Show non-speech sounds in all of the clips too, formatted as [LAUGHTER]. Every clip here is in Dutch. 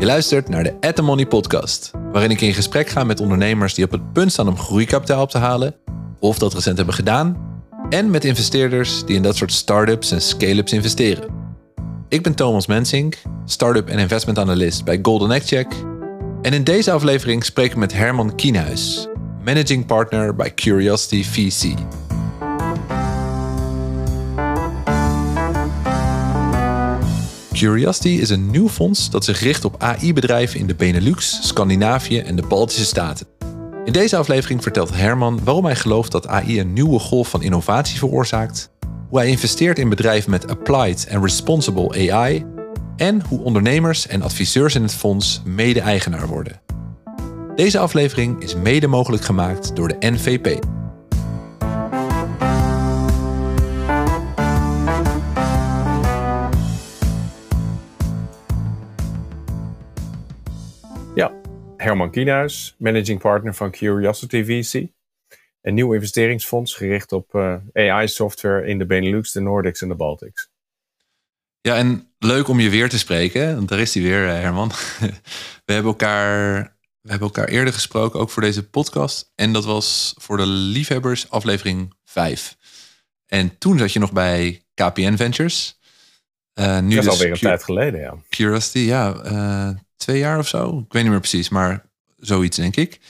Je luistert naar de At The Money podcast, waarin ik in gesprek ga met ondernemers die op het punt staan om groeikapitaal op te halen, of dat recent hebben gedaan, en met investeerders die in dat soort start-ups en scale-ups investeren. Ik ben Thomas Mensink, start-up en investment analyst bij Golden Egg Check. En in deze aflevering spreek ik met Herman Kienhuis, managing partner bij Curiosity VC. Curiosity is een nieuw fonds dat zich richt op AI-bedrijven in de Benelux, Scandinavië en de Baltische Staten. In deze aflevering vertelt Herman waarom hij gelooft dat AI een nieuwe golf van innovatie veroorzaakt, hoe hij investeert in bedrijven met applied en responsible AI en hoe ondernemers en adviseurs in het fonds mede-eigenaar worden. Deze aflevering is mede mogelijk gemaakt door de NVP. Herman Kienhuis, managing partner van Curiosity VC. Een nieuw investeringsfonds gericht op uh, eh, AI-software in de Benelux, de Nordics en de Baltics. Ja, en leuk om je weer te spreken. Want daar is hij weer, eh, Herman. [LAUGHS] We hebben elkaar, we hebben elkaar eerder gesproken, ook voor deze podcast. En dat was voor de liefhebbers aflevering 5. En toen zat je nog bij KPN Ventures. Uh, nu dat is dus alweer een tijd geleden, ja. Curiosity, ja. Uh, twee jaar of zo. Ik weet niet meer precies, maar zoiets denk ik.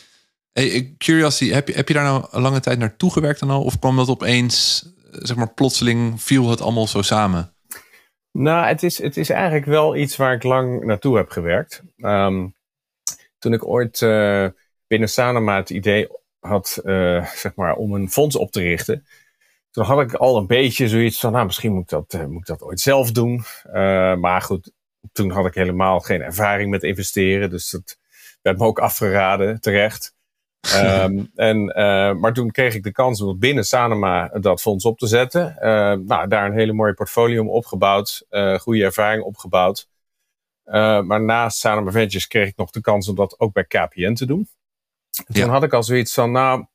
Hey, Curiosity, heb je, heb je daar nou een lange tijd naartoe gewerkt dan al? Of kwam dat opeens, zeg maar plotseling, viel het allemaal zo samen? Nou, het is, het is eigenlijk wel iets waar ik lang naartoe heb gewerkt. Ehm, toen ik ooit uh, binnen Sanoma het idee had, uh, zeg maar, om een fonds op te richten. Toen had ik al een beetje zoiets van, nou, misschien moet ik dat, moet ik dat ooit zelf doen. maar goed, toen had ik helemaal geen ervaring met investeren. Dus dat werd me ook afgeraden, terecht. um, [LAUGHS] en, uh, maar toen kreeg ik de kans om binnen Sanema dat fonds op te zetten. Uh, nou, daar een hele mooie portfolio opgebouwd. Uh, goede ervaring opgebouwd. maar naast Sanema Ventures kreeg ik nog de kans om dat ook bij KPN te doen. En toen had ik al zoiets van, nou,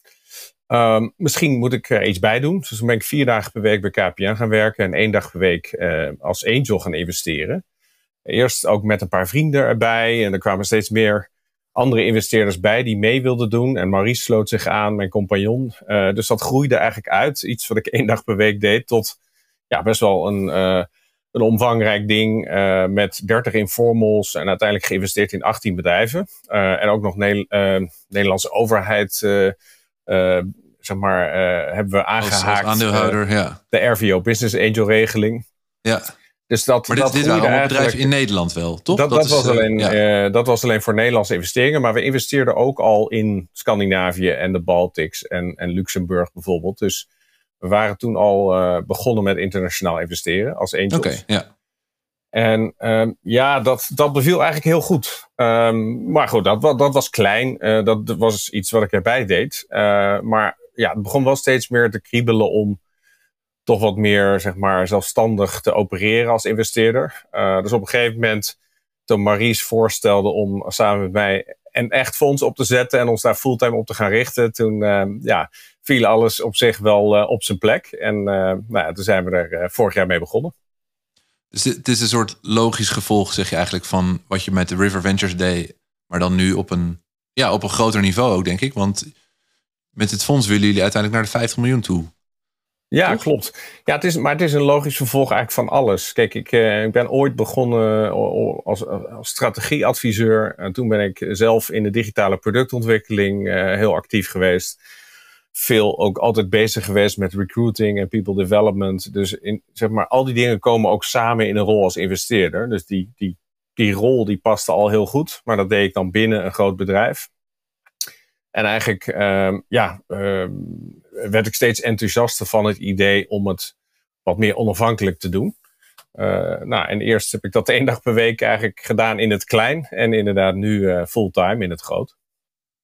um, misschien moet ik er iets bij doen. Dus toen ben ik vier dagen per week bij KPN gaan werken en één dag per week als angel gaan investeren. Eerst ook met een paar vrienden erbij. En er kwamen steeds meer andere investeerders bij die mee wilden doen. En Maurice sloot zich aan, mijn compagnon. Uh, dus dat groeide eigenlijk uit. Iets wat ik [LAUGHS] één dag per week deed tot ja, best wel een, uh, een omvangrijk ding. Uh, met 30 informals en uiteindelijk geïnvesteerd in 18 bedrijven. en ook nog ne Nederlandse overheid zeg maar, hebben we aangehaakt. Als, aandeelhouder, ja. De RVO Business Angel regeling. Ja. Dus dat, maar dit, dat dit waren bedrijven in Nederland wel, toch? Dat, dat, was alleen, uh, dat was alleen voor Nederlandse investeringen. Maar we investeerden ook al in Scandinavië en de Baltics en, en Luxemburg bijvoorbeeld. Dus we waren toen al uh, begonnen met internationaal investeren als angels. Oké, ja. En um, ja, dat, dat beviel eigenlijk heel goed. Um, maar goed, dat, dat was klein. Uh, dat was iets wat ik erbij deed. maar ja, het begon wel steeds meer te kriebelen om toch wat meer zeg maar, zelfstandig te opereren als investeerder. Uh, dus op een gegeven moment, toen Maries voorstelde om samen met mij een echt fonds op te zetten en ons daar fulltime op te gaan richten, toen uh, ja, viel alles op zich wel uh, op zijn plek. En nou ja, toen zijn we er vorig jaar mee begonnen. Dus het is een soort logisch gevolg, zeg je eigenlijk, van wat je met de River Ventures deed, maar dan nu op een, ja, op een groter niveau ook, denk ik. Want met het fonds willen jullie uiteindelijk naar de 50 miljoen toe. Ja, klopt. Ja, het is, maar het is een logisch vervolg eigenlijk van alles. Kijk, ik, uh, ik ben ooit begonnen als, als strategieadviseur. En toen ben ik zelf in de digitale productontwikkeling uh, heel actief geweest. Veel ook altijd bezig geweest met recruiting en people development. Dus in, zeg maar, al die dingen komen ook samen in een rol als investeerder. Dus die, die, die rol die paste al heel goed. Maar dat deed ik dan binnen een groot bedrijf. En eigenlijk, uh, ja, uh, werd ik steeds enthousiaster van het idee om het wat meer onafhankelijk te doen. Uh, nou, en eerst heb ik dat [LAUGHS] één dag per week eigenlijk gedaan in het klein. En inderdaad nu uh, fulltime in het groot.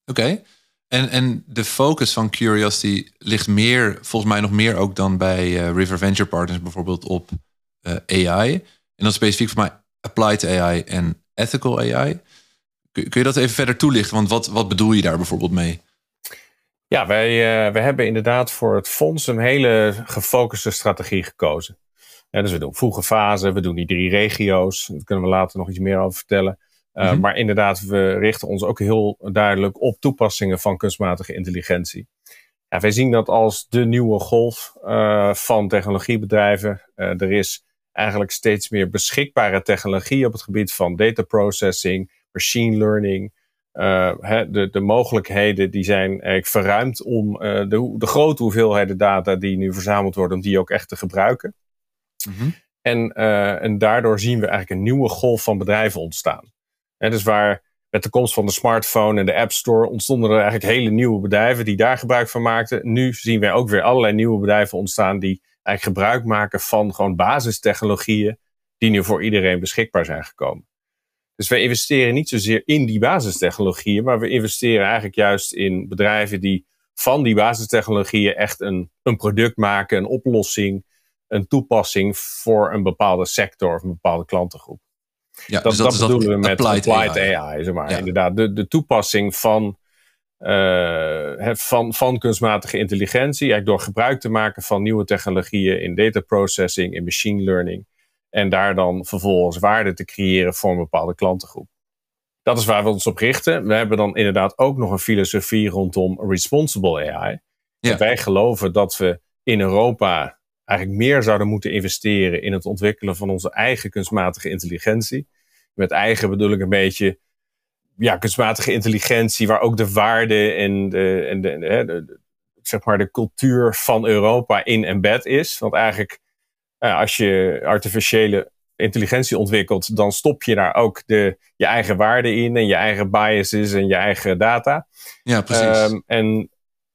Oké. En, en de focus van Curiosity ligt meer, volgens mij nog meer ook dan bij uh, River Venture Partners bijvoorbeeld op AI. En dan specifiek voor mij applied AI en ethical AI. Kun, kun je dat even verder toelichten? Want wat, wat bedoel je daar bijvoorbeeld mee? Ja, wij, uh, wij hebben inderdaad voor het fonds een hele gefocuste strategie gekozen. Ja, dus we doen vroege fase, we doen die drie regio's. Daar kunnen we later nog iets meer over vertellen. Mhm. Maar inderdaad, we richten ons ook heel duidelijk op toepassingen van kunstmatige intelligentie. Ja, wij zien dat als de nieuwe golf van technologiebedrijven. er is eigenlijk steeds meer beschikbare technologie op het gebied van data processing, machine learning. Uh, de, de mogelijkheden die zijn eigenlijk verruimd om uh, de, de grote hoeveelheden data die nu verzameld worden, om die ook echt te gebruiken. Mm -hmm. en, uh, en daardoor zien we eigenlijk een nieuwe golf van bedrijven ontstaan. En dus waar met de komst van de smartphone en de App Store ontstonden er eigenlijk hele nieuwe bedrijven die daar gebruik van maakten. Nu zien wij ook weer allerlei nieuwe bedrijven ontstaan die eigenlijk gebruik maken van gewoon basistechnologieën die nu voor iedereen beschikbaar zijn gekomen. Dus wij investeren niet zozeer in die basistechnologieën, maar we investeren eigenlijk juist in bedrijven die van die basistechnologieën echt een, een product maken, een oplossing, een toepassing voor een bepaalde sector of een bepaalde klantengroep. Ja, dat, dus dat, dat bedoelen we met applied, AI. AI zeg maar. Inderdaad, de, de toepassing van uh, van, van kunstmatige intelligentie. Eigenlijk door gebruik te maken van nieuwe technologieën in data processing, in machine learning. En daar dan vervolgens waarde te creëren voor een bepaalde klantengroep. Dat is waar we ons op richten. We hebben dan inderdaad ook nog een filosofie rondom responsible AI. Ja. Wij geloven dat we in Europa eigenlijk meer zouden moeten investeren in het ontwikkelen van onze eigen kunstmatige intelligentie. Met eigen bedoel ik een beetje ja, kunstmatige intelligentie, waar ook de waarde en de, en de, de, de, zeg maar de cultuur van Europa in embed is. Want eigenlijk, uh, als je artificiële intelligentie ontwikkelt, dan stop je daar ook de, je eigen waarde in en je eigen biases en je eigen data. Ja, precies. Um, en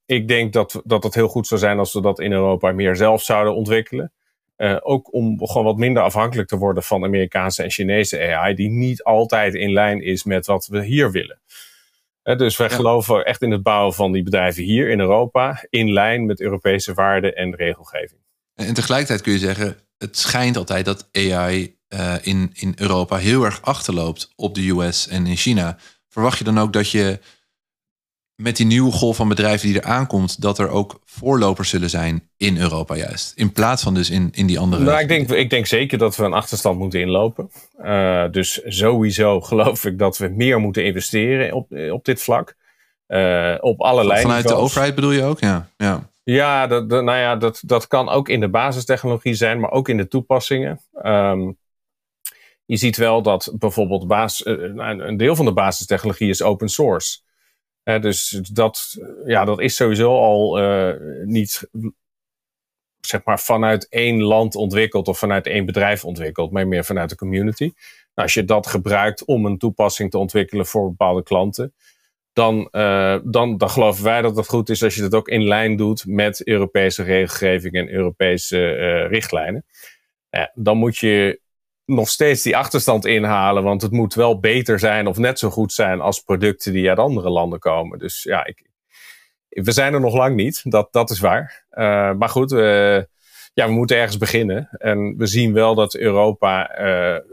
ik denk dat, dat het heel goed zou zijn als we dat in Europa meer zelf zouden ontwikkelen. Uh, ook om gewoon wat minder afhankelijk te worden van Amerikaanse en Chinese AI, die niet altijd in lijn is met wat we hier willen. Uh, dus wij geloven echt in het bouwen van die bedrijven hier in Europa, in lijn met Europese waarden en regelgeving. En tegelijkertijd kun je zeggen, het schijnt altijd dat AI uh, in, in Europa heel erg achterloopt op de US en in China. Verwacht je dan ook dat je met die nieuwe golf van bedrijven die er aankomt, dat er ook voorlopers zullen zijn in Europa juist. In plaats van dus in, in die andere. Nou, ik denk, ik denk zeker dat we een achterstand moeten inlopen. Uh, dus sowieso [LAUGHS] geloof ik dat we meer moeten investeren op, op dit vlak. Uh, op allerlei Vanuit de overheid bedoel je ook? Ja, ja. Ja, dat, nou ja dat, dat kan ook in de basistechnologie zijn, maar ook in de toepassingen. Um, je ziet wel dat bijvoorbeeld basis, uh, een deel van de basistechnologie is open source dus dat, ja, dat is sowieso al uh, niet zeg maar, vanuit één land ontwikkeld of vanuit één bedrijf ontwikkeld, maar meer vanuit de community. Nou, als je dat gebruikt om een toepassing te ontwikkelen voor bepaalde klanten, dan, uh, dan, dan geloven wij dat het goed is als je dat ook in lijn doet met Europese regelgeving en Europese uh, richtlijnen. dan moet je nog steeds die achterstand inhalen. Want het moet wel beter zijn of net zo goed zijn als producten die uit andere landen komen. Dus ja, ik, we zijn er nog lang niet. Dat, dat is waar. Uh, maar goed, ja, we moeten ergens beginnen. En we zien wel dat Europa,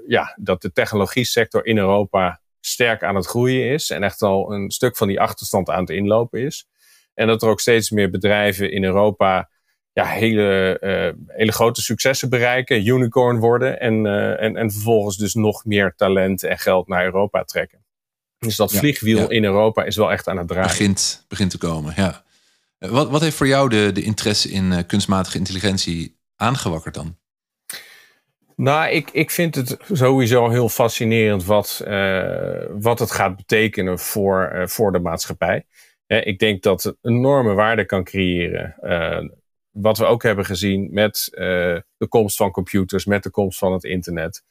ja, dat de technologie sector in Europa sterk aan het groeien is. En echt al een stuk van die achterstand aan het inlopen is. En dat er ook steeds meer bedrijven in Europa ja, hele, uh, hele grote successen bereiken, unicorn worden en, uh, en, en vervolgens dus nog meer talent en geld naar Europa trekken. Dus dat vliegwiel in Europa is wel echt aan het draaien. Begint, begint te komen, ja. Eh, wat, wat heeft voor jou de, de interesse in kunstmatige intelligentie aangewakkerd dan? Nou, ik, ik vind het sowieso heel fascinerend wat, uh, wat het gaat betekenen voor, uh, voor de maatschappij. ik denk dat het enorme waarde kan creëren wat we ook hebben gezien met de komst van computers, met de komst van het internet.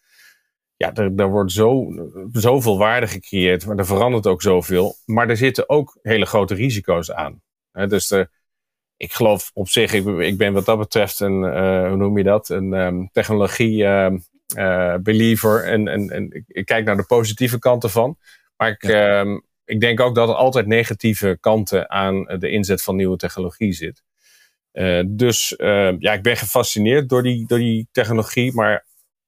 Ja, er, er wordt zo, zoveel waarde gecreëerd, maar er verandert ook zoveel. Maar er zitten ook hele grote risico's aan. dus er, ik geloof op zich, ik, ik, ben wat dat betreft een, uh, hoe noem je dat, een um, technologie uh, believer. En, en, en ik, kijk naar de positieve kanten van. Maar ik, ja. um, ik denk ook dat er altijd negatieve kanten aan de inzet van nieuwe technologie zit. Uh, dus ja, ik ben gefascineerd door die, door die technologie. Maar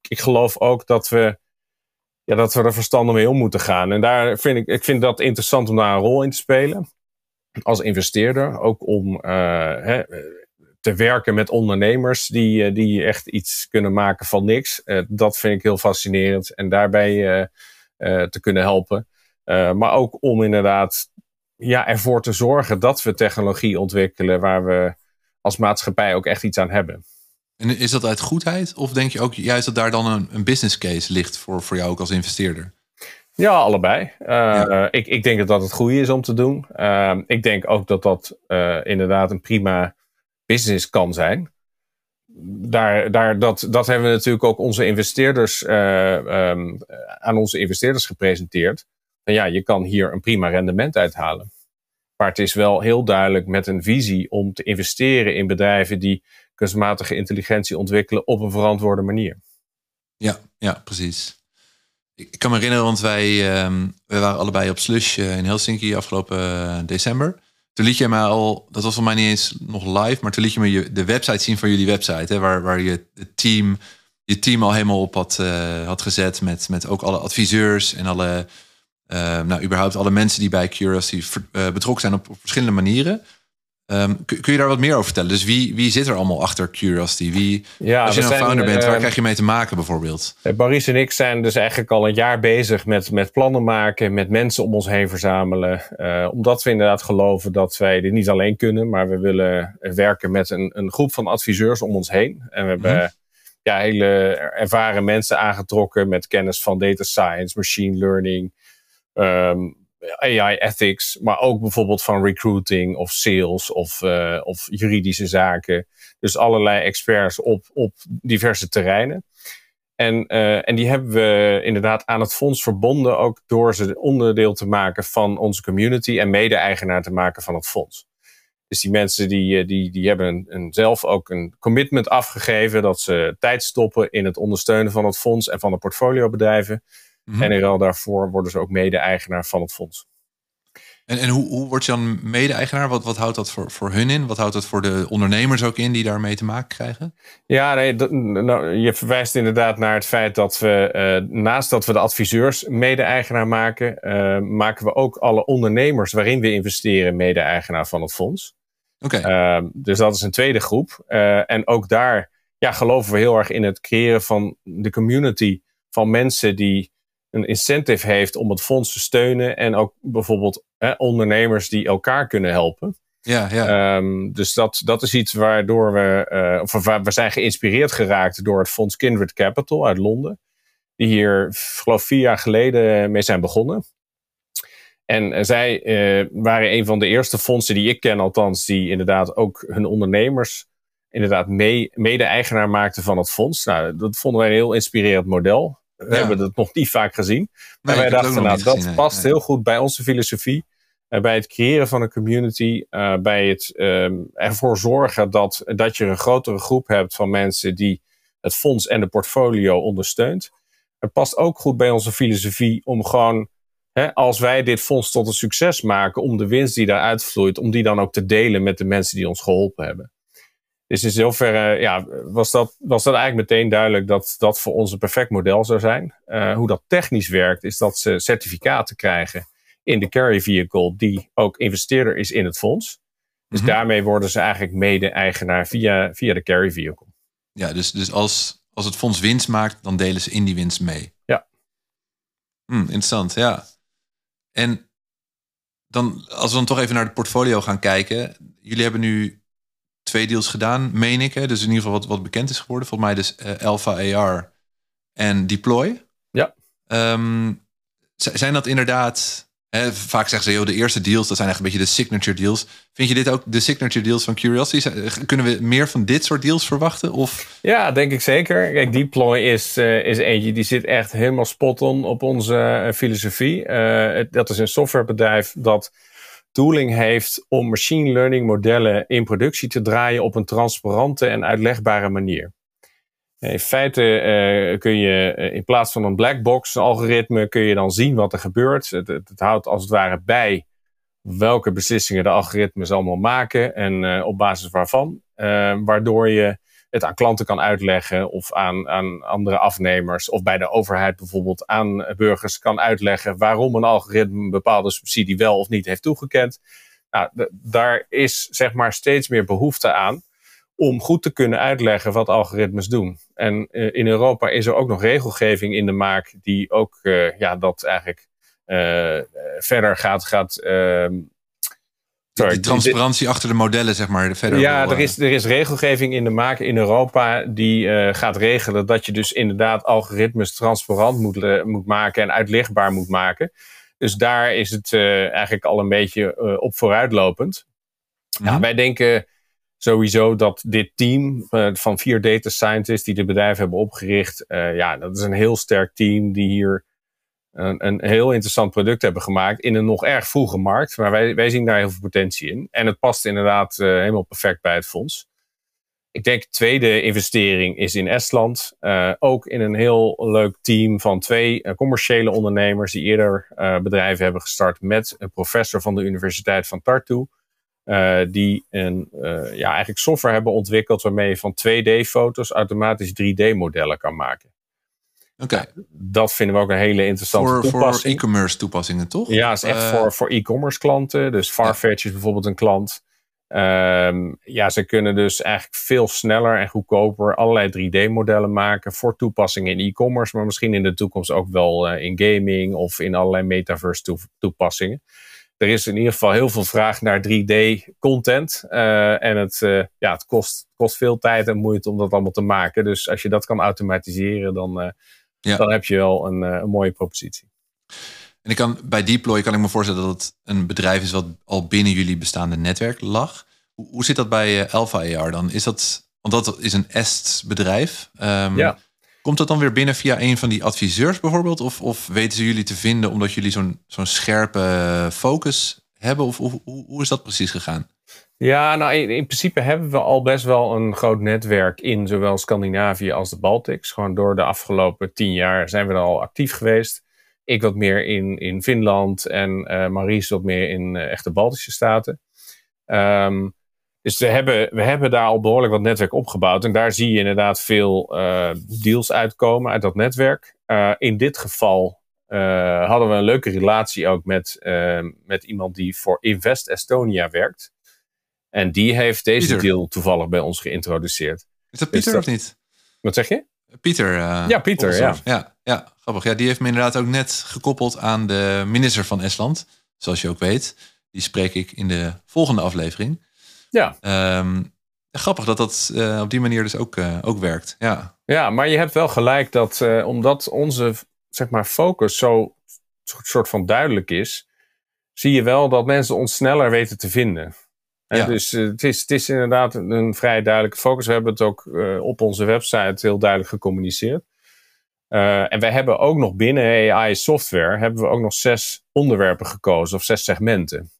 ik geloof ook dat we, ja, dat we er verstandig mee om moeten gaan. En daar vind ik, ik vind dat interessant om daar een rol in te spelen. Als investeerder. Ook om uh, hè, te werken met ondernemers die, die echt iets kunnen maken van niks. dat vind ik heel fascinerend. En daarbij te kunnen helpen. maar ook om inderdaad ja, ervoor te zorgen dat we technologie ontwikkelen waar we als maatschappij ook echt iets aan hebben. En is dat uit goedheid? Of denk je ook juist dat daar dan een, een business case ligt voor, voor jou ook als investeerder? Ja, allebei. Uh, ik, ik denk dat dat het goede is om te doen. Uh, ik denk ook dat dat uh, inderdaad een prima business kan zijn. Daar, daar, dat, dat hebben we natuurlijk ook onze investeerders, um, aan onze investeerders gepresenteerd. En ja, je kan hier een prima rendement uithalen. Maar het is wel heel duidelijk met een visie om te investeren in bedrijven die kunstmatige intelligentie ontwikkelen op een verantwoorde manier. Ja, ja, precies. Ik kan me herinneren, want wij, um, waren allebei op Slush eh, in Helsinki afgelopen uh, december. Toen liet je mij al, dat was voor mij niet eens nog live, maar toen liet je me je, de website zien van jullie website, hè, waar, waar je het team, je team al helemaal op had, uh, had gezet met, met ook alle adviseurs en alle, nou überhaupt alle mensen die bij Curiosity betrokken zijn op, op verschillende manieren. Um, kun, je daar wat meer over vertellen? Dus wie, wie zit er allemaal achter Curiosity? Wie, ja, als je een founder bent, waar uh, krijg je mee te maken bijvoorbeeld? Boris en ik zijn dus eigenlijk al een jaar bezig met, met plannen maken, met mensen om ons heen verzamelen. Uh, omdat we inderdaad geloven dat wij dit niet alleen kunnen, maar we willen werken met een, een groep van adviseurs om ons heen. En we hebben mm-hmm. ja, hele ervaren mensen aangetrokken met kennis van data science, machine learning. Um, AI ethics, maar ook bijvoorbeeld van recruiting of sales of, uh, of juridische zaken. Dus allerlei experts op, op diverse terreinen. En, uh, en die hebben we inderdaad aan het fonds verbonden, ook door ze onderdeel te maken van onze community en mede-eigenaar te maken van het fonds. Dus die mensen die, eh, die, die hebben een, een, zelf ook een commitment afgegeven dat ze tijd stoppen in het ondersteunen van het fonds en van de portfoliobedrijven. Mm En in ruil daarvoor worden ze ook mede-eigenaar van het fonds. En, en hoe, hoe word je dan mede-eigenaar? Wat, wat houdt dat voor, voor hun in? Wat houdt dat voor de ondernemers ook in die daarmee te maken krijgen? Ja, nee, dat, nou, je verwijst inderdaad naar het feit dat we uh, naast dat we de adviseurs mede-eigenaar maken, uh, maken we ook alle ondernemers waarin we investeren mede-eigenaar van het fonds. Oké. Okay. Uh, dus dat is een tweede groep. en ook daar ja, geloven we heel erg in het creëren van de community van mensen die een incentive heeft om het fonds te steunen. En ook bijvoorbeeld hè, ondernemers die elkaar kunnen helpen. Ja, ja. Um, dus dat, dat is iets waardoor we, uh, of waar, we zijn geïnspireerd geraakt door het fonds Kindred Capital uit Londen. Die hier, geloof vier jaar geleden mee zijn begonnen. En uh, zij uh, waren een van de eerste fondsen die ik ken, althans, die inderdaad ook hun ondernemers inderdaad mee, mede-eigenaar maakten van het fonds. Nou, dat vonden wij een heel inspirerend model. We hebben het nog niet vaak gezien. Maar wij dachten, nou, dat past heel goed bij onze filosofie. Uh, bij het creëren van een community. Uh, bij het uh, ervoor zorgen dat, dat je een grotere groep hebt van mensen die het fonds en de portfolio ondersteunt. Het past ook goed bij onze filosofie om gewoon, hè, als wij dit fonds tot een succes maken, om de winst die daaruit vloeit, om die dan ook te delen met de mensen die ons geholpen hebben. Dus in zoverre ja, was, dat, was dat eigenlijk meteen duidelijk dat dat voor ons een perfect model zou zijn. Uh, hoe dat technisch werkt, is dat ze certificaten krijgen in de carry vehicle, die ook investeerder is in het fonds. Dus mm -hmm. daarmee worden ze eigenlijk mede-eigenaar via, via de carry vehicle. Ja, dus, dus als, als het fonds winst maakt, dan delen ze in die winst mee. Ja. Hm, interessant, ja. En dan, als we dan toch even naar het portfolio gaan kijken. Jullie hebben nu twee deals gedaan, meen ik. Hè? Dus in ieder geval wat, wat bekend is geworden. Volgens mij dus uh, Alpha AR en Deploy. Ja. Um, zijn dat inderdaad... Hè, vaak zeggen ze, joh, de eerste deals, dat zijn echt een beetje de signature deals. Vind je dit ook de signature deals van Curiosity? Kunnen we meer van dit soort deals verwachten? Of? Ja, denk ik zeker. Kijk, Deploy is, uh, is eentje die zit echt helemaal spot on op onze uh, filosofie. dat is een softwarebedrijf dat tooling heeft om machine learning modellen in productie te draaien op een transparante en uitlegbare manier. In feite uh, kun je uh, in plaats van een black box algoritme kun je dan zien wat er gebeurt. Het, het, houdt als het ware bij welke beslissingen de algoritmes allemaal maken en uh, op basis waarvan. waardoor je het aan klanten kan uitleggen of aan, aan andere afnemers of bij de overheid bijvoorbeeld aan burgers kan uitleggen waarom een algoritme een bepaalde subsidie wel of niet heeft toegekend. Nou, daar is zeg maar steeds meer behoefte aan om goed te kunnen uitleggen wat algoritmes doen. En uh, in Europa is er ook nog regelgeving in de maak die ook uh, ja, dat eigenlijk uh, verder gaat. gaat ehm, sorry, die transparantie achter de modellen, zeg maar. Verder ja, er is, er is regelgeving in de maak in Europa die gaat regelen dat je dus inderdaad algoritmes transparant moet, moet maken en uitlichtbaar moet maken. Dus daar is het eigenlijk al een beetje op vooruitlopend. Ja, mhm. wij denken sowieso dat dit team van vier data scientists die de bedrijf hebben opgericht, ja, dat is een heel sterk team die hier een, een, heel interessant product hebben gemaakt in een nog erg vroege markt. Maar wij, wij zien daar heel veel potentie in. En het past inderdaad uh, helemaal perfect bij het fonds. Ik denk de tweede investering is in Estland. ook in een heel leuk team van twee commerciële ondernemers die eerder bedrijven hebben gestart met een professor van de Universiteit van Tartu. Die een ja, eigenlijk software hebben ontwikkeld waarmee je van 2D-foto's automatisch 3D-modellen kan maken. Oké. Okay. dat vinden we ook een hele interessante voor, toepassing. Voor e-commerce toepassingen, toch? Ja, is echt uh, voor, voor e-commerce klanten. Dus Farfetch ja. is bijvoorbeeld een klant. Um, ja, ze kunnen dus eigenlijk veel sneller en goedkoper allerlei 3D-modellen maken voor toepassingen in e-commerce, maar misschien in de toekomst ook wel in gaming of in allerlei metaverse toepassingen er is in ieder geval heel veel vraag naar 3D-content. Uh, eh, en het, uh, ja, het kost, kost veel tijd en moeite om dat allemaal te maken. Dus als je dat kan automatiseren, dan, ja. dan heb je wel een, een mooie propositie. En ik kan, bij Deploy kan ik me voorstellen dat het een bedrijf is wat al binnen jullie bestaande netwerk lag. Hoe, hoe zit dat bij Alpha AR dan? Is dat, want dat is een EST bedrijf. Um, ja. Komt dat dan weer binnen via een van die adviseurs bijvoorbeeld? Of, of weten ze jullie te vinden omdat jullie zo'n zo'n scherpe focus hebben? Of hoe, hoe is dat precies gegaan? Ja, nou in, in, principe hebben we al best wel een groot netwerk in zowel Scandinavië als de Baltics. Gewoon door de afgelopen tien jaar zijn we er al actief geweest. Ik wat meer in, in Finland en uh, Maries wat meer in uh, echte Baltische staten. Um, dus we hebben, we hebben daar al behoorlijk wat netwerk opgebouwd. En daar zie je inderdaad veel uh, deals uitkomen uit dat netwerk. In dit geval hadden we een leuke relatie ook met, met iemand die voor Invest Estonia werkt. En die heeft deze Pieter. deal toevallig bij ons geïntroduceerd. Is dat Pieter of niet? Wat zeg je? Pieter. ja, Pieter, ja. ja. Ja, grappig. Ja, die heeft me inderdaad ook net gekoppeld aan de minister van Estland. Zoals je ook weet. Die spreek ik in de volgende aflevering. Ja. Um, grappig dat dat uh, op die manier dus ook, uh, ook werkt. Ja. ja, maar je hebt wel gelijk dat omdat onze zeg maar, focus zo soort van duidelijk is, zie je wel dat mensen ons sneller weten te vinden. Ja. Dus het, is, het is inderdaad een, vrij duidelijke focus. We hebben het ook op onze website heel duidelijk gecommuniceerd. en wij hebben ook nog binnen AI software hebben we ook nog zes onderwerpen gekozen of zes segmenten.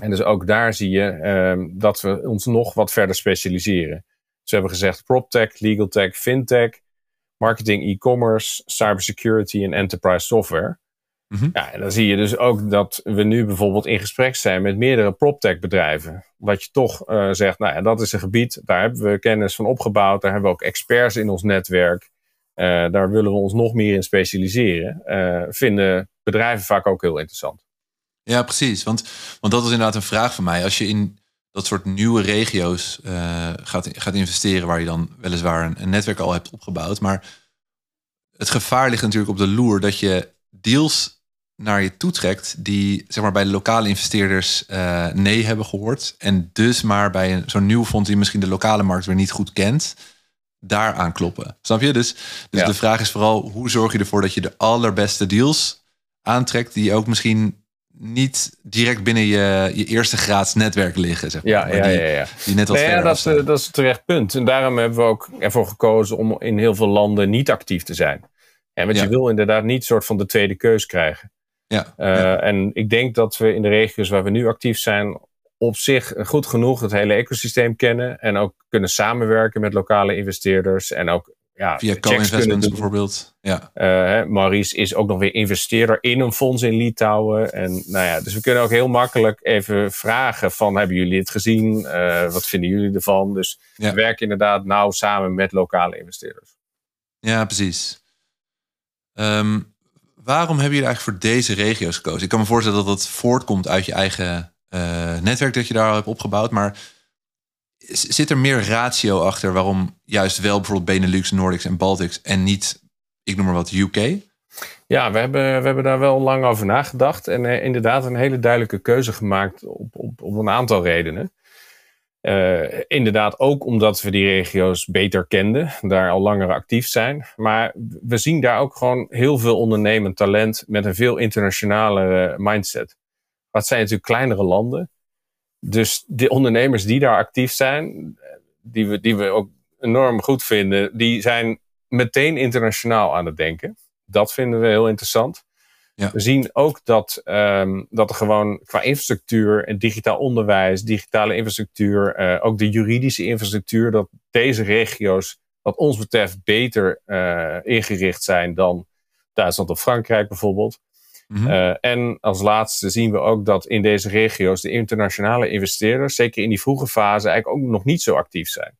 En dus ook daar zie je uh, dat we ons nog wat verder specialiseren. Dus we hebben gezegd PropTech, Legal Tech, FinTech, Marketing, E-commerce, Cybersecurity en Enterprise Software. Mm -hmm. Ja, en dan zie je dus ook dat we nu bijvoorbeeld in gesprek zijn met meerdere PropTech bedrijven. Dat je toch uh, zegt, nou ja, dat is een gebied, daar hebben we kennis van opgebouwd. Daar hebben we ook experts in ons netwerk. Uh, daar willen we ons nog meer in specialiseren. Uh, vinden bedrijven vaak ook heel interessant. Ja, precies. Want, want dat is inderdaad een vraag van mij. Als je in dat soort nieuwe regio's gaat, gaat investeren, waar je dan weliswaar een, een, netwerk al hebt opgebouwd. Maar het gevaar ligt natuurlijk op de loer dat je deals naar je toe trekt die zeg maar, bij de lokale investeerders uh, nee hebben gehoord. En dus maar bij zo'n nieuw fonds die misschien de lokale markt weer niet goed kent, daar aankloppen. Snap je? Dus, dus ja. de vraag is vooral hoe zorg je ervoor dat je de allerbeste deals aantrekt die ook misschien niet direct binnen je, je eerste graads netwerk liggen. Zeg maar. ja, ja, ja, ja. Die net wat nee, ja, dat, is, dat is terecht punt. En daarom hebben we ook ervoor gekozen om in heel veel landen niet actief te zijn. En want je wil inderdaad niet soort van de tweede keus krijgen. Ja, uh, ja, En ik denk dat we in de regio's waar we nu actief zijn, op zich goed genoeg het hele ecosysteem kennen. En ook kunnen samenwerken met lokale investeerders. En ook ja, Via co-investments bijvoorbeeld. Ja. Uh, Maurice is ook nog weer investeerder in een fonds in Litouwen. En nou ja, dus we kunnen ook heel makkelijk even vragen van hebben jullie het gezien? Uh, wat vinden jullie ervan? Dus ja. we werken inderdaad nauw samen met lokale investeerders. Ja, precies. Um, waarom hebben jullie eigenlijk voor deze regio's gekozen? Ik kan me voorstellen dat dat voortkomt uit je eigen uh, netwerk dat je daar al hebt opgebouwd. Maar zit er meer ratio achter waarom juist wel bijvoorbeeld Benelux, Nordics en Baltics en niet, ik noem maar wat, UK? Ja, we hebben, we hebben daar wel lang over nagedacht en uh, inderdaad een hele duidelijke keuze gemaakt op, op, op een aantal redenen. Uh, inderdaad ook omdat we die regio's beter kenden, daar al langer actief zijn. Maar we zien daar ook gewoon heel veel ondernemend talent met een veel internationale mindset. Dat zijn natuurlijk kleinere landen. Dus de ondernemers die daar actief zijn, die we, die we ook enorm goed vinden, die zijn meteen internationaal aan het denken. Dat vinden we heel interessant. Ja. We zien ook dat, um, dat er gewoon qua infrastructuur en digitaal onderwijs, digitale infrastructuur, uh, ook de juridische infrastructuur, dat deze regio's, wat ons betreft, beter uh, ingericht zijn dan Duitsland of Frankrijk bijvoorbeeld. Mm -hmm. uh, en als laatste zien we ook dat in deze regio's de internationale investeerders, zeker in die vroege fase, eigenlijk ook nog niet zo actief zijn.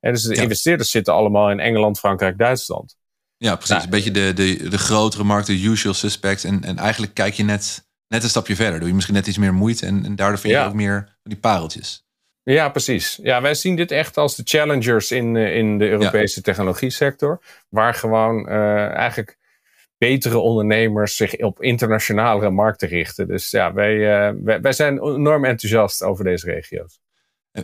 En dus de ja. investeerders zitten allemaal in Engeland, Frankrijk, Duitsland. Ja, precies. Nou, een beetje de, de, de grotere markt, de usual suspects. En, en eigenlijk kijk je net, net een stapje verder. Doe je misschien net iets meer moeite en, en daardoor vind je ja. ook meer van die pareltjes. Ja, precies. Ja, wij zien dit echt als de challengers in, in de Europese ja. technologie sector. Waar gewoon uh, eigenlijk betere ondernemers zich op internationale markten richten. Dus ja, wij, uh, wij, wij zijn enorm enthousiast over deze regio's.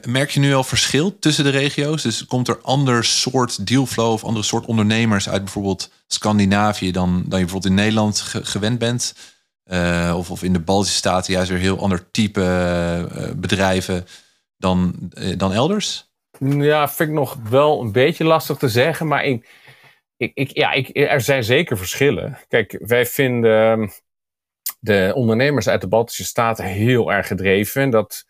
Merk je nu al verschil tussen de regio's? Dus komt er ander soort dealflow of andere soort ondernemers uit bijvoorbeeld Scandinavië dan, dan je bijvoorbeeld in Nederland ge gewend bent? Uh, of, of in de Baltische Staten juist weer heel ander type uh, bedrijven dan, dan elders? Ja, vind ik nog wel een beetje lastig te zeggen. Maar ik, ik, ja, ik, er zijn zeker verschillen. Kijk, wij vinden ehm, de ondernemers uit de Baltische Staten heel erg gedreven. En dat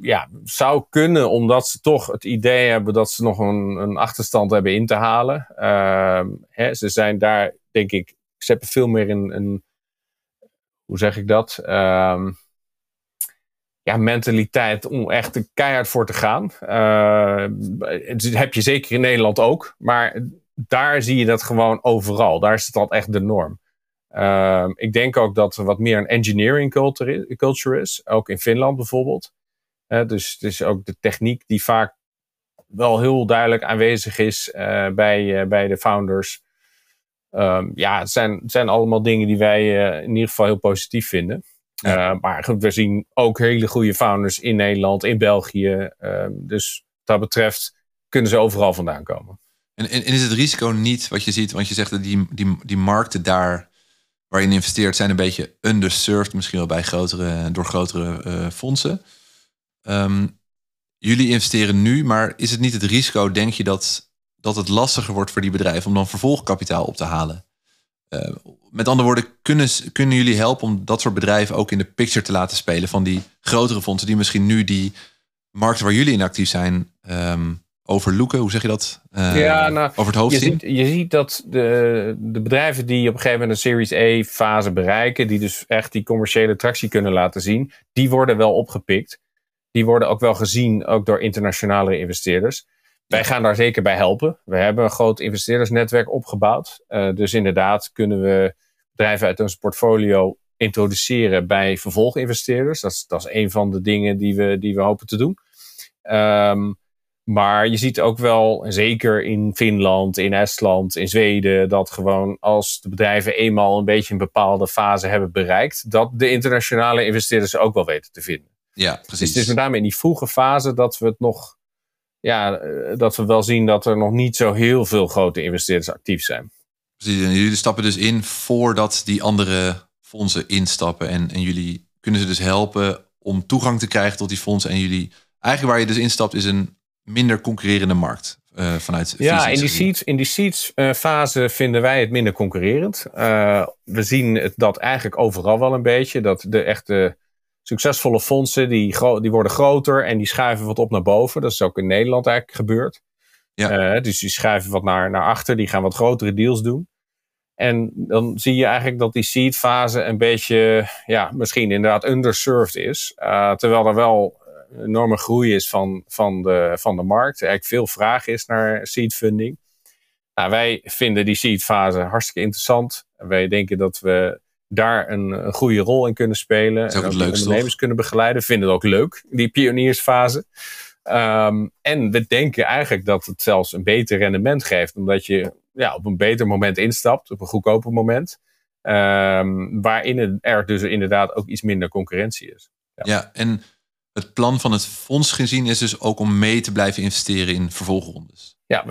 ja, zou kunnen omdat ze toch het idee hebben dat ze nog een, een achterstand hebben in te halen. Uh, hè, ze zijn daar, denk ik, ze hebben veel meer een, een hoe zeg ik dat? Uh, ja, mentaliteit om echt keihard voor te gaan. Uh, heb je zeker in Nederland ook. Maar daar zie je dat gewoon overal. Daar is het al echt de norm. Uh, ik denk ook dat er wat meer een engineering culture, culture is. Ook in Finland bijvoorbeeld. Uh, dus het is ook de techniek die vaak wel heel duidelijk aanwezig is uh, bij, uh, bij de founders. Um, ja, het zijn, het zijn allemaal dingen die wij in ieder geval heel positief vinden. Ja. maar goed, we zien ook hele goede founders in Nederland, in België. dus wat dat betreft kunnen ze overal vandaan komen. En, en, is het risico niet wat je ziet, want je zegt dat die, die, die markten daar waar je in investeert zijn een beetje underserved, misschien wel bij grotere, door grotere fondsen. Um, jullie investeren nu, maar is het niet het risico, denk je, dat, dat het lastiger wordt voor die bedrijven om dan vervolgkapitaal op te halen? Uh, met andere woorden, kunnen, kunnen jullie helpen om dat soort bedrijven ook in de picture te laten spelen van die grotere fondsen die misschien nu die markten waar jullie in actief zijn um, overlooken? Hoe zeg je dat? Uh, ja, nou, over het hoofd je zien? Ziet, je ziet dat de, de bedrijven die op een gegeven moment een Series E fase bereiken, die dus echt die commerciële tractie kunnen laten zien, die worden wel opgepikt die worden ook wel gezien ook door internationale investeerders. Wij gaan daar zeker bij helpen. We hebben een groot investeerdersnetwerk opgebouwd. Uh, dus inderdaad kunnen we bedrijven uit ons portfolio introduceren bij vervolginvesteerders. Dat is, dat is een van de dingen die we, die we hopen te doen. Um, maar je ziet ook wel, zeker in Finland, in Estland, in Zweden, dat gewoon als de bedrijven eenmaal een beetje een bepaalde fase hebben bereikt, dat de internationale investeerders ook wel weten te vinden. Ja, precies. Dus het is met name in die vroege fase dat we het nog, ja, eh, dat we wel zien dat er nog niet zo heel veel grote investeerders actief zijn. Precies, en jullie stappen dus in voordat die andere fondsen instappen. En, en jullie kunnen ze dus helpen om toegang te krijgen tot die fondsen. En jullie, eigenlijk waar je dus instapt, is een minder concurrerende markt. Uh, vanuit ja, in die seeds, in die seeds uh, fase vinden wij het minder concurrerend. Uh, we zien het, dat eigenlijk overal wel een beetje. Dat de echte succesvolle fondsen die, die worden groter en die schuiven wat op naar boven. Dat is ook in Nederland eigenlijk gebeurd. Ja. Uh, dus die schuiven wat naar, naar achter, die gaan wat grotere deals doen. En dan zie je eigenlijk dat die seed fase een beetje, ja, misschien inderdaad underserved is. Uh, terwijl er wel een enorme groei is van, van, de, van de markt. Eigenlijk veel vraag is naar seed funding. Nou, wij vinden die seed fase hartstikke interessant. Wij denken dat we daar een, een goede rol in kunnen spelen. en ook ondernemers kunnen begeleiden. Vinden het ook leuk, die pioniersfase. Ehm, en we denken eigenlijk dat het zelfs een beter rendement geeft, omdat je ja, op een beter moment instapt, op een goedkoper moment. Um, waarin er dus inderdaad ook iets minder concurrentie is. Ja. ja, en het plan van het fonds gezien is dus ook om mee te blijven investeren in vervolgrondes. Ja,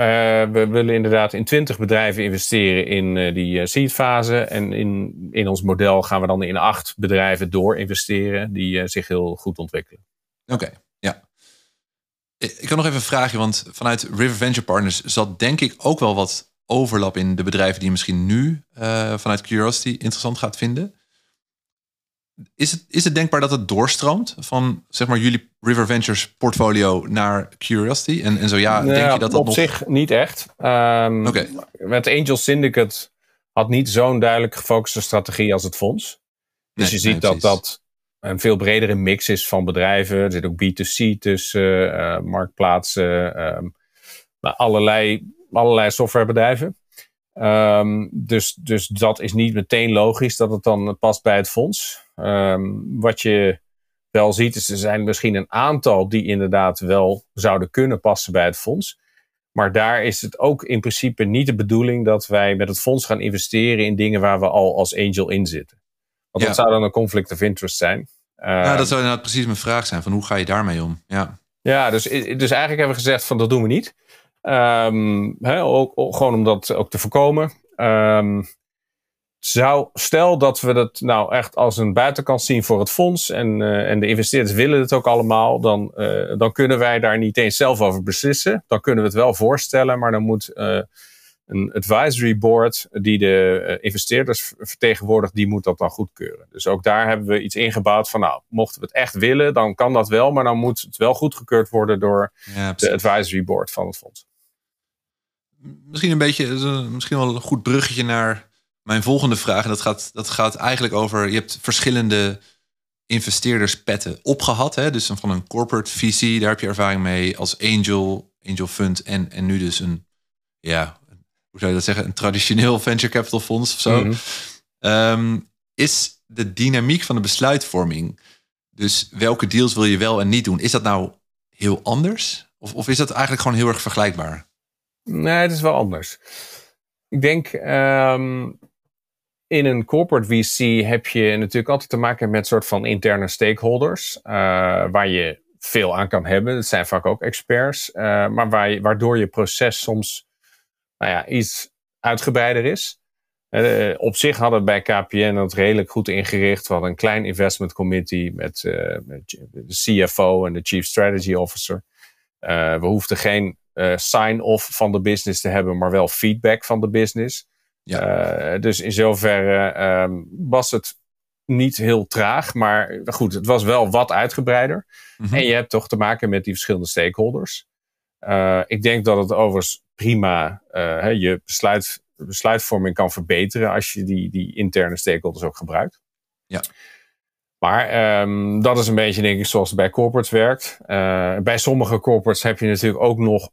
we willen inderdaad in 20 bedrijven investeren in uh, die uh, seedfase. En in, in ons model gaan we dan in acht bedrijven door investeren die uh, zich heel goed ontwikkelen. Oké, ja. Ik kan nog even een vraagje, want vanuit River Venture Partners zat denk ik ook wel wat overlap in de bedrijven die je misschien nu vanuit Curiosity interessant gaat vinden. Is het, is het denkbaar dat het doorstroomt van zeg maar jullie River Ventures portfolio naar Curiosity? En, en zo ja, denk je dat dat op zich niet echt. Um, Met Angel Syndicate had niet zo'n duidelijk gefocuste strategie als het fonds. Dus je ziet dat dat een veel bredere mix is van bedrijven. Er zit ook B2C tussen, uh, marktplaatsen, um, allerlei, allerlei softwarebedrijven. Um, dus, dus dat is niet meteen logisch dat het dan past bij het fonds. Um, wat je wel ziet, is er zijn misschien een aantal die inderdaad wel zouden kunnen passen bij het fonds. Maar daar is het ook in principe niet de bedoeling dat wij met het fonds gaan investeren in dingen waar we al als angel in zitten. Want dat zou dan een conflict of interest zijn. Ja, dat zou inderdaad precies mijn vraag zijn: van hoe ga je daarmee om? Ja, ja dus, dus eigenlijk hebben we gezegd van dat doen we niet. Um, ook, ook, gewoon om dat ook te voorkomen. Um, zou, stel dat we dat nou echt als een buitenkant zien voor het fonds en, uh, en de investeerders willen het ook allemaal, dan, uh, dan kunnen wij daar niet eens zelf over beslissen. Dan kunnen we het wel voorstellen, maar dan moet uh, een advisory board die de investeerders vertegenwoordigt, die moet dat dan goedkeuren. Dus ook daar hebben we iets ingebouwd van nou, mochten we het echt willen, dan kan dat wel, maar dan moet het wel goedgekeurd worden door ja, de advisory board van het fonds misschien een beetje, misschien wel een goed bruggetje naar mijn volgende vraag. En dat gaat, dat gaat eigenlijk over, je hebt verschillende investeerderspetten opgehad. Hè? Dus van een corporate visie, daar heb je ervaring mee als angel, angel fund en, en nu dus een, ja, hoe zou je dat zeggen, een traditioneel venture capital fonds of zo. Mhm. Ehm, is de dynamiek van de besluitvorming, dus welke deals wil je wel en niet doen, is dat nou heel anders? Of, of is dat eigenlijk gewoon heel erg vergelijkbaar? Nee, het is wel anders. Ik denk, um, in een corporate VC heb je natuurlijk altijd te maken met soort van interne stakeholders, uh, waar je veel aan kan hebben. Dat zijn vaak ook experts, uh, maar waar je, waardoor je proces soms nou ja, iets uitgebreider is. Uh, op zich hadden we bij KPN dat redelijk goed ingericht. We hadden een klein investment committee met, met de CFO en de Chief Strategy Officer. we hoefden geen uh, sign-off van de business te hebben, maar wel feedback van de business. Ja. Uh, dus in zoverre um, was het niet heel traag, maar goed, het was wel wat uitgebreider. Mm-hmm. En je hebt toch te maken met die verschillende stakeholders. Uh, ik denk dat het overigens prima je besluit, besluitvorming kan verbeteren als je die, die interne stakeholders ook gebruikt. Ja. Maar um, dat is een beetje, denk ik, zoals het bij corporates werkt. Uh, bij sommige corporates heb je natuurlijk ook nog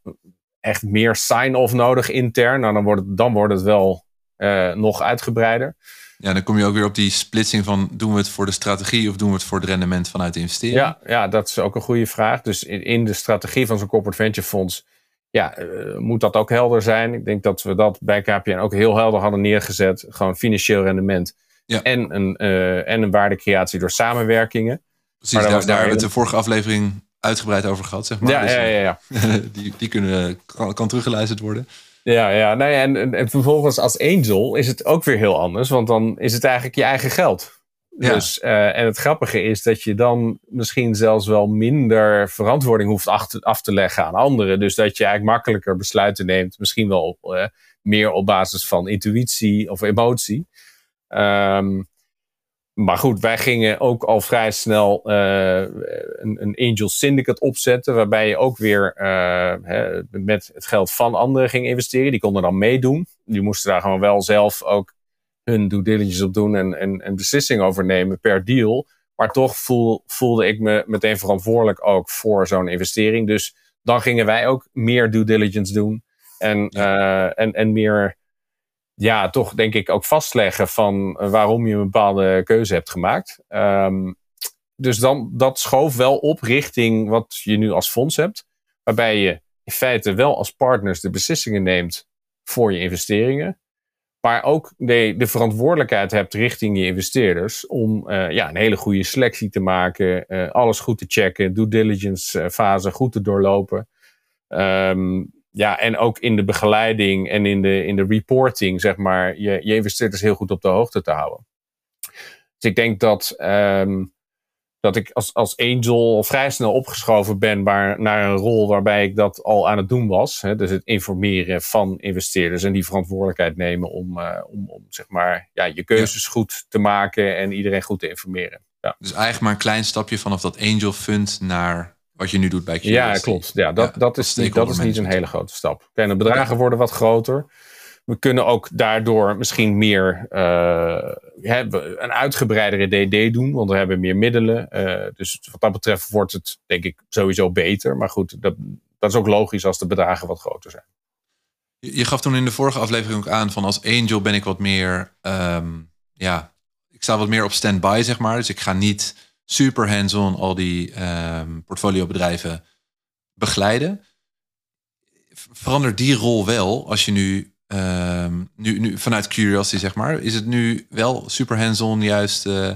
echt meer sign-off nodig intern. Nou, dan wordt het, dan wordt het wel uh, nog uitgebreider. Ja, dan kom je ook weer op die splitsing van doen we het voor de strategie of doen we het voor het rendement vanuit de investering? Ja, ja dat is ook een goede vraag. Dus in, in de strategie van zo'n corporate venture fonds ja, uh, moet dat ook helder zijn. Ik denk dat we dat bij KPN ook heel helder hadden neergezet. Gewoon financieel rendement ja. En, een, uh, en een waardecreatie door samenwerkingen. Precies, daar, hebben we het de vorige aflevering uitgebreid over gehad, zeg maar. Ja, dus, ja, ja. ja. [LAUGHS] die, die kunnen, kan, kan teruggeluisterd worden. Ja, ja. Nee, en, en, en, vervolgens als angel is het ook weer heel anders, want dan is het eigenlijk je eigen geld. Ja. Dus, uh, en het grappige is dat je dan misschien zelfs wel minder verantwoording hoeft af te, af te leggen aan anderen. Dus dat je eigenlijk makkelijker besluiten neemt, misschien wel uh, meer op basis van intuïtie of emotie. Um, maar goed, wij gingen ook al vrij snel uh, een, een, Angel Syndicate opzetten. Waarbij je ook weer uh, hè, met het geld van anderen ging investeren. Die konden dan meedoen. Die moesten daar gewoon wel zelf ook hun due diligence op doen. En, en, en beslissing over nemen per deal. Maar toch voel, voelde ik me meteen verantwoordelijk ook voor zo'n investering. Dus dan gingen wij ook meer due diligence doen. En, uh, en, en meer ja, toch denk ik ook vastleggen van eh, waarom je een bepaalde keuze hebt gemaakt. Um, dus dan, dat schoof wel op richting wat je nu als fonds hebt. waarbij je in feite wel als partners de beslissingen neemt voor je investeringen. Maar ook de, de verantwoordelijkheid hebt richting je investeerders om uh, ja, een hele goede selectie te maken, uh, alles goed te checken, due diligence fase goed te doorlopen. Um, ja, en ook in de begeleiding en in de, in de reporting, zeg maar, je, je investeerders heel goed op de hoogte te houden. Dus ik denk dat, um, dat ik als, als angel vrij snel opgeschoven ben waar, naar een rol waarbij ik dat al aan het doen was. Hè, dus het informeren van investeerders en die verantwoordelijkheid nemen om, uh, om, om zeg maar, ja, je keuzes ja. goed te maken en iedereen goed te informeren. Ja. Dus eigenlijk maar een klein stapje vanaf dat angel fund naar wat je nu doet bij QS. Ja, klopt. Ja, dat, ja, dat, is, niet, dat is niet een hele grote stap. En de bedragen worden wat groter. We kunnen ook daardoor misschien meer uh, een uitgebreidere DD doen, want we hebben meer middelen. Uh, dus wat dat betreft wordt het denk ik sowieso beter. Maar goed, dat, dat is ook logisch als de bedragen wat groter zijn. Je, je gaf toen in de vorige aflevering ook aan van als angel ben ik wat meer, um, ja, ik sta wat meer op standby zeg maar. Dus ik ga niet super hands-on al die um, portfoliobedrijven begeleiden. Verandert die rol wel als je nu, um, nu, nu vanuit Curiosity zeg maar, is het nu wel super hands-on juist uh,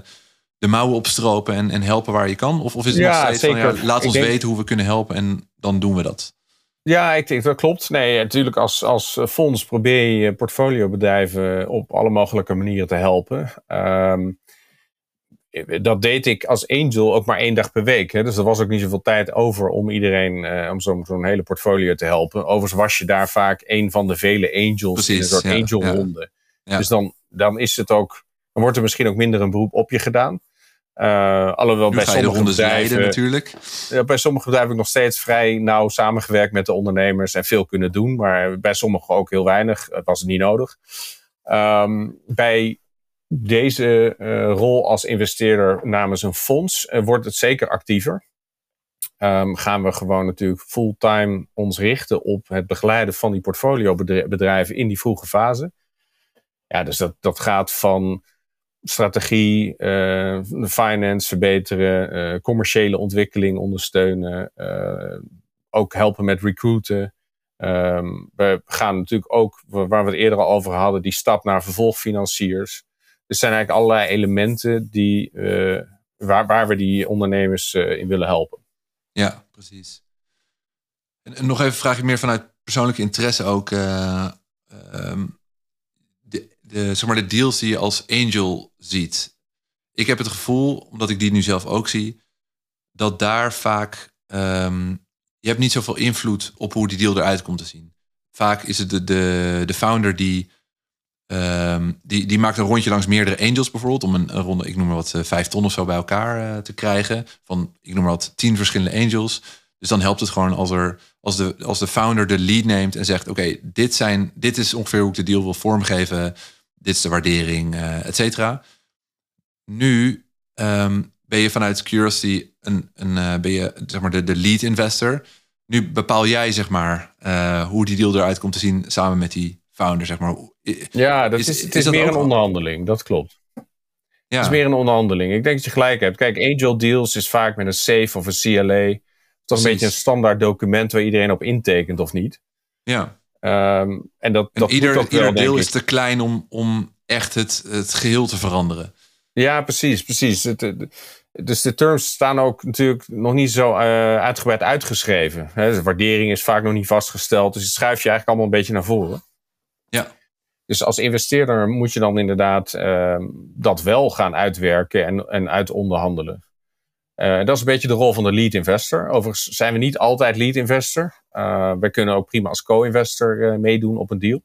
de mouwen opstropen en, en helpen waar je kan? Of, of is het ja, nog steeds zeker. van ja, laat ons denk... weten hoe we kunnen helpen en dan doen we dat? Ja, ik denk dat klopt. Nee, natuurlijk als, als fonds probeer je portfoliobedrijven op alle mogelijke manieren te helpen. Um, dat deed ik als angel ook maar één dag per week. Hè? Dus er was ook niet zoveel tijd over om iedereen, uh, om zo'n zo hele portfolio te helpen. Overigens was je daar vaak een van de vele angels Precies, in een soort ja, angel ronde. Ja. Dus dan, dan is het ook, dan wordt er misschien ook minder een beroep op je gedaan. Uh, alhoewel nu bij sommige bedrijven natuurlijk. Ja, bij sommige bedrijven heb ik nog steeds vrij nauw samengewerkt met de ondernemers en veel kunnen doen. Maar bij sommigen ook heel weinig. Het was niet nodig. Um, bij deze uh, rol als investeerder namens een fonds uh, wordt het zeker actiever. Um, gaan we gewoon natuurlijk fulltime ons richten op het begeleiden van die portfoliobedrijven in die vroege fase. Ja, dus dat, dat gaat van strategie, uh, finance verbeteren, commerciële ontwikkeling ondersteunen, ook helpen met recruiten. Um, we gaan natuurlijk ook, waar we het eerder al over hadden, die stap naar vervolgfinanciers. Er zijn eigenlijk allerlei elementen die, uh, waar, waar we die ondernemers uh, in willen helpen. Ja, precies. En, nog even vraag ik meer vanuit persoonlijke interesse ook. Uh, um, de, de, zeg maar de deals die je als angel ziet. Ik heb het gevoel, omdat ik die nu zelf ook zie, dat daar vaak. Um, je hebt niet zoveel invloed op hoe die deal eruit komt te zien. Vaak is het de, de, de founder die Um, die, die maakt een rondje langs meerdere angels bijvoorbeeld. Om een, ronde, ik noem maar wat, uh, vijf ton of zo bij elkaar uh, te krijgen. Van, ik noem maar wat, tien verschillende angels. Dus dan helpt het gewoon als, er, als, de, als de founder de lead neemt en zegt... oké, dit dit, dit is ongeveer hoe ik de deal wil vormgeven. Dit is de waardering, uh, et cetera. Nu um, ben je vanuit Curiosity een, een, ben je, zeg maar de, de lead investor. Nu bepaal jij zeg maar, hoe die deal eruit komt te zien samen met die founder, zeg maar. Ja, dat is, is, het is, meer een onderhandeling, dat klopt. Ja. Het is meer een onderhandeling. Ik denk dat je gelijk hebt. Kijk, angel deals is vaak met een safe of een CLA. Toch een beetje een standaard document waar iedereen op intekent of niet. Ja. Um, en dat, en dat ieder, deel is te klein om, om echt het, het geheel te veranderen. Ja, precies, precies. Het, dus de terms staan ook natuurlijk nog niet zo uh, uitgebreid uitgeschreven. Hè, de waardering is vaak nog niet vastgesteld. Dus het schuif je eigenlijk allemaal een beetje naar voren. Dus als investeerder moet je dan inderdaad uh, dat wel gaan uitwerken en, en uitonderhandelen. Uh, dat is een beetje de rol van de lead investor. Overigens zijn we niet altijd lead investor. Uh, we kunnen ook prima als co-investor meedoen op een deal.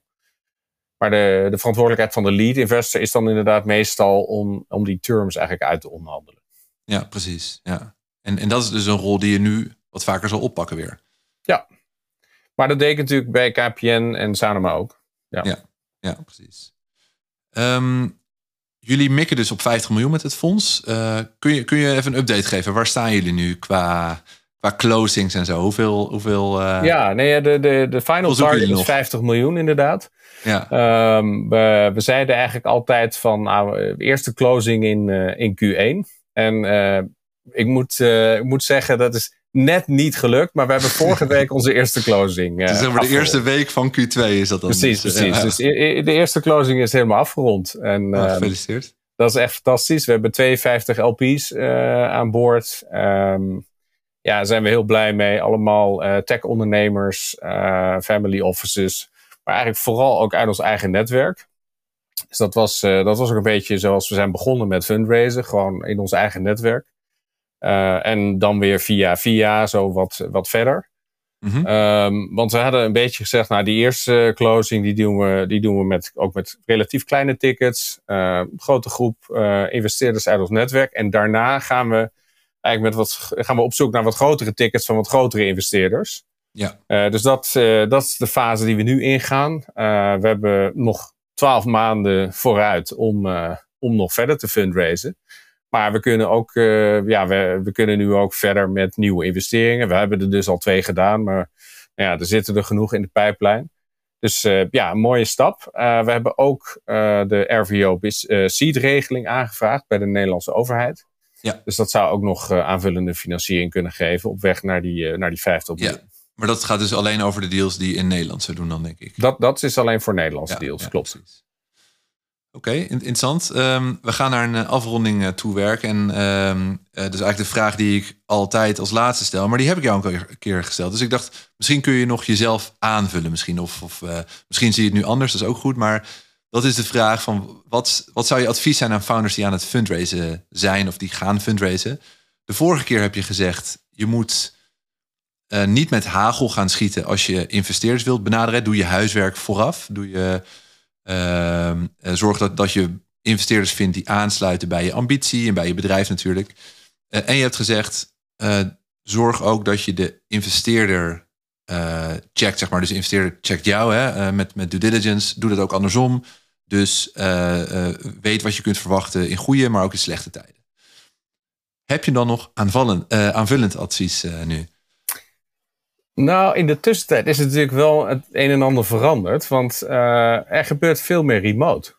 Maar de, de verantwoordelijkheid van de lead investor is dan inderdaad meestal om, om die terms eigenlijk uit te onderhandelen. Ja, precies. Ja. En, en dat is dus een rol die je nu wat vaker zal oppakken weer. Ja, maar dat deed ik natuurlijk bij KPN en Sanoma ook. Ja, ja, ja precies. Um, jullie mikken dus op 50 miljoen met het fonds. Uh, kun, je, kun je even een update geven? Waar staan jullie nu qua, qua closings en zo? Hoeveel. hoeveel uh, ja, nee, de, de, de final target is 50 miljoen, inderdaad. Ja. Um, we, we zeiden eigenlijk altijd van nou, eerste closing in, uh, in Q1. En ik, moet, ik moet zeggen, dat is net niet gelukt. Maar we hebben [LAUGHS] vorige week onze eerste closing. Uh, dus zeg maar de eerste week van Q2 is dat dan. Precies, dus, precies. Dus de eerste closing is helemaal afgerond. En, oh, gefeliciteerd. Dat is echt fantastisch. We hebben 52 LP's aan boord. Um, ja, daar zijn we heel blij mee. Allemaal tech-ondernemers, family offices. Maar eigenlijk vooral ook uit ons eigen netwerk. Dus dat was, dat was ook een beetje zoals we zijn begonnen met fundraisen. Gewoon in ons eigen netwerk. En dan weer via via, zo wat, wat verder. Mm -hmm. um, want we hadden een beetje gezegd, nou die eerste closing die doen we, die doen we met, ook met relatief kleine tickets. grote groep investeerders uit ons netwerk. En daarna gaan we eigenlijk met wat, gaan we op zoek naar wat grotere tickets van wat grotere investeerders. Ja. Uh, dus dat, uh, dat is de fase die we nu ingaan. Uh, we hebben nog twaalf maanden vooruit om, om nog verder te fundraisen. Maar we kunnen ook, ja, we, we kunnen nu ook verder met nieuwe investeringen. We hebben er dus al twee gedaan, maar nou ja, er zitten er genoeg in de pijplijn. Dus ja, een mooie stap. we hebben ook de RVO Seed regeling aangevraagd bij de Nederlandse overheid. Ja. Dus dat zou ook nog aanvullende financiering kunnen geven op weg naar die, naar die 50 miljoen. Ja. Maar dat gaat dus alleen over de deals die in Nederland zou doen dan, denk ik. Dat, dat is alleen voor Nederlandse ja, deals, ja, klopt. Oké, interessant. Um, we gaan naar een uh, afronding uh, toe werken. En um, uh, is eigenlijk de vraag die ik altijd als laatste stel. Maar die heb ik jou een keer gesteld. Dus ik dacht, misschien kun je nog jezelf aanvullen. Misschien. Of, of misschien zie je het nu anders, dat is ook goed. Maar dat is de vraag van wat, wat zou je advies zijn aan founders die aan het fundraisen zijn of die gaan fundraisen? De vorige keer heb je gezegd, je moet niet met hagel gaan schieten als je investeerders wilt benaderen. Doe je huiswerk vooraf. Doe je, zorg dat, dat je investeerders vindt die aansluiten bij je ambitie en bij je bedrijf natuurlijk. Uh, en je hebt gezegd, zorg ook dat je de investeerder checkt, zeg maar. Dus de investeerder checkt jou hè, met, met due diligence. Doe dat ook andersom. Dus weet wat je kunt verwachten in goede, maar ook in slechte tijden. Heb je dan nog aanvullend advies nu? Nou, in de tussentijd is het natuurlijk wel het een en ander veranderd. Want er gebeurt veel meer remote.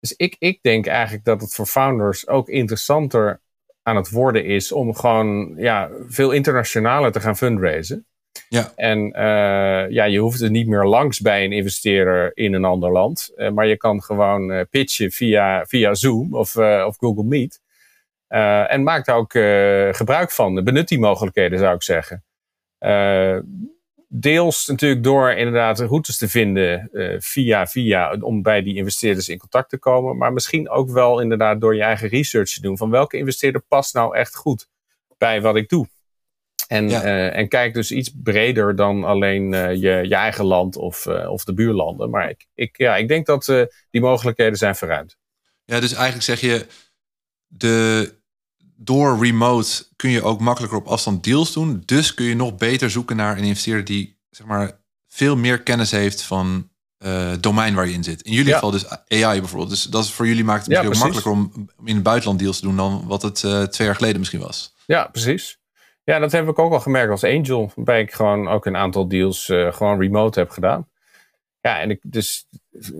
Dus ik, ik denk eigenlijk dat het voor founders ook interessanter aan het worden is om gewoon ja, veel internationaler te gaan fundraisen. Ja. En uh, ja, je hoeft er niet meer langs bij een investeerder in een ander land. Uh, maar je kan gewoon pitchen via, via Zoom of, of Google Meet. en maak daar ook gebruik van. Benut die mogelijkheden, zou ik zeggen. Deels natuurlijk door inderdaad routes te vinden via via om bij die investeerders in contact te komen. Maar misschien ook wel inderdaad door je eigen research te doen. Van welke investeerder past nou echt goed bij wat ik doe. En, ja. uh, en kijk dus iets breder dan alleen uh, je, je eigen land of, of de buurlanden. Maar ik, ik, ja, ik denk dat die mogelijkheden zijn verruimd. Ja, dus eigenlijk zeg je, de, door remote kun je ook makkelijker op afstand deals doen. Dus kun je nog beter zoeken naar een investeerder die zeg maar, veel meer kennis heeft van het domein waar je in zit. In jullie ja. geval dus AI bijvoorbeeld. Dus dat is voor jullie maakt het misschien ook makkelijker om in het buitenland deals te doen dan wat het twee jaar geleden misschien was. Ja, precies. Ja, dat heb ik ook al gemerkt als angel. Waarbij ik gewoon ook een aantal deals uh, gewoon remote heb gedaan. Ja, en ik, dus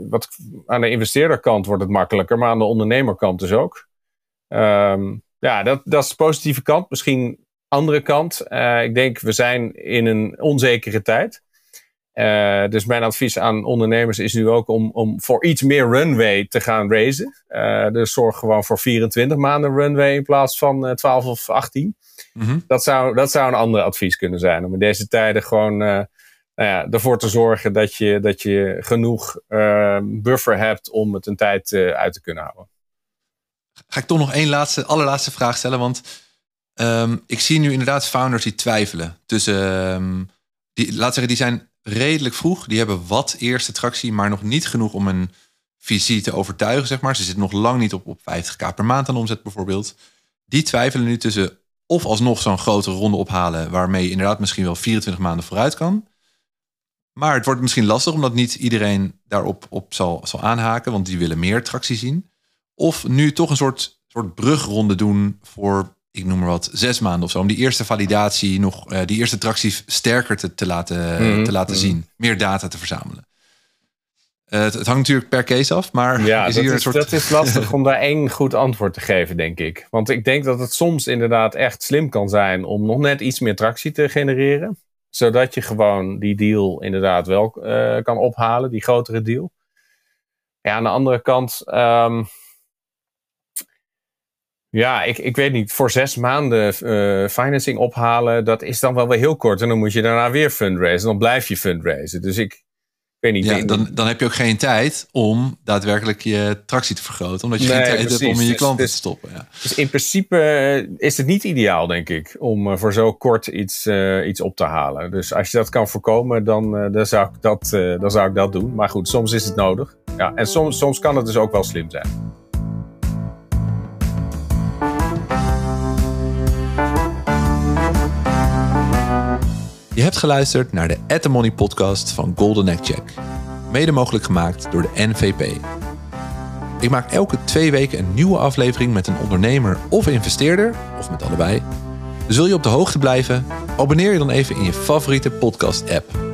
wat, aan de investeerderkant wordt het makkelijker, maar aan de ondernemerkant dus ook. Um, ja, dat, dat is de positieve kant. Misschien andere kant. Uh, ik denk, we zijn in een onzekere tijd. Uh, dus mijn advies aan ondernemers is nu ook om, om voor iets meer runway te gaan raisen. Uh, dus zorg gewoon voor 24 maanden runway in plaats van uh, 12 of 18. Mm -hmm. dat, zou, dat zou een ander advies kunnen zijn. Om in deze tijden gewoon nou ja, ervoor te zorgen dat je, dat je genoeg buffer hebt om het een tijd uit te kunnen houden. Ga ik toch nog één laatste, allerlaatste vraag stellen. Want um, ik zie nu inderdaad founders die twijfelen. Tussen, um, die, laat zeggen, die zijn redelijk vroeg. Die hebben wat eerste tractie, maar nog niet genoeg om een visie te overtuigen, zeg maar. Ze zitten nog lang niet op, op 50k per maand aan omzet bijvoorbeeld. Die twijfelen nu tussen of alsnog zo'n grote ronde ophalen, waarmee je inderdaad misschien wel 24 maanden vooruit kan. Maar het wordt misschien lastig, omdat niet iedereen daarop op zal, zal aanhaken, want die willen meer tractie zien. Of nu toch een soort, soort brugronde doen voor ik noem maar wat, zes maanden of zo. Om die eerste validatie nog, uh, die eerste tractie sterker te, te laten, mm -hmm. te laten -hmm. zien. Meer data te verzamelen. het, het, hangt natuurlijk per case af, maar ja, is hier een soort... dat is lastig om daar [LAUGHS] één goed antwoord te geven, denk ik. Want ik denk dat het soms inderdaad echt slim kan zijn om nog net iets meer tractie te genereren. Zodat je gewoon die deal inderdaad wel kan ophalen, die grotere deal. Ja, aan de andere kant... Um, ja, ik, ik weet niet. Voor zes maanden uh, financing ophalen, dat is dan wel weer heel kort. En dan moet je daarna weer fundraisen. Dan blijf je fundraisen. Dus ik, weet niet. Ja, dan, dan heb je ook geen tijd om daadwerkelijk je tractie te vergroten. Omdat je geen tijd hebt om in je dus- klanten dus, te stoppen. Ja. Dus in principe eh, is het niet ideaal, denk ik, om uh, voor zo kort iets, uh, iets op te halen. Dus als je dat kan voorkomen, dan, dan, zou ik dat, dan zou ik dat doen. Maar goed, soms is het nodig. Ja, en soms, soms kan het dus ook wel slim zijn. Je hebt geluisterd naar de At The Money podcast van Golden Egg Check. Mede mogelijk gemaakt door de NVP. Ik maak elke twee weken een nieuwe aflevering met een ondernemer of investeerder, of met allebei. Dus wil je op de hoogte blijven? Abonneer je dan even in je favoriete podcast app.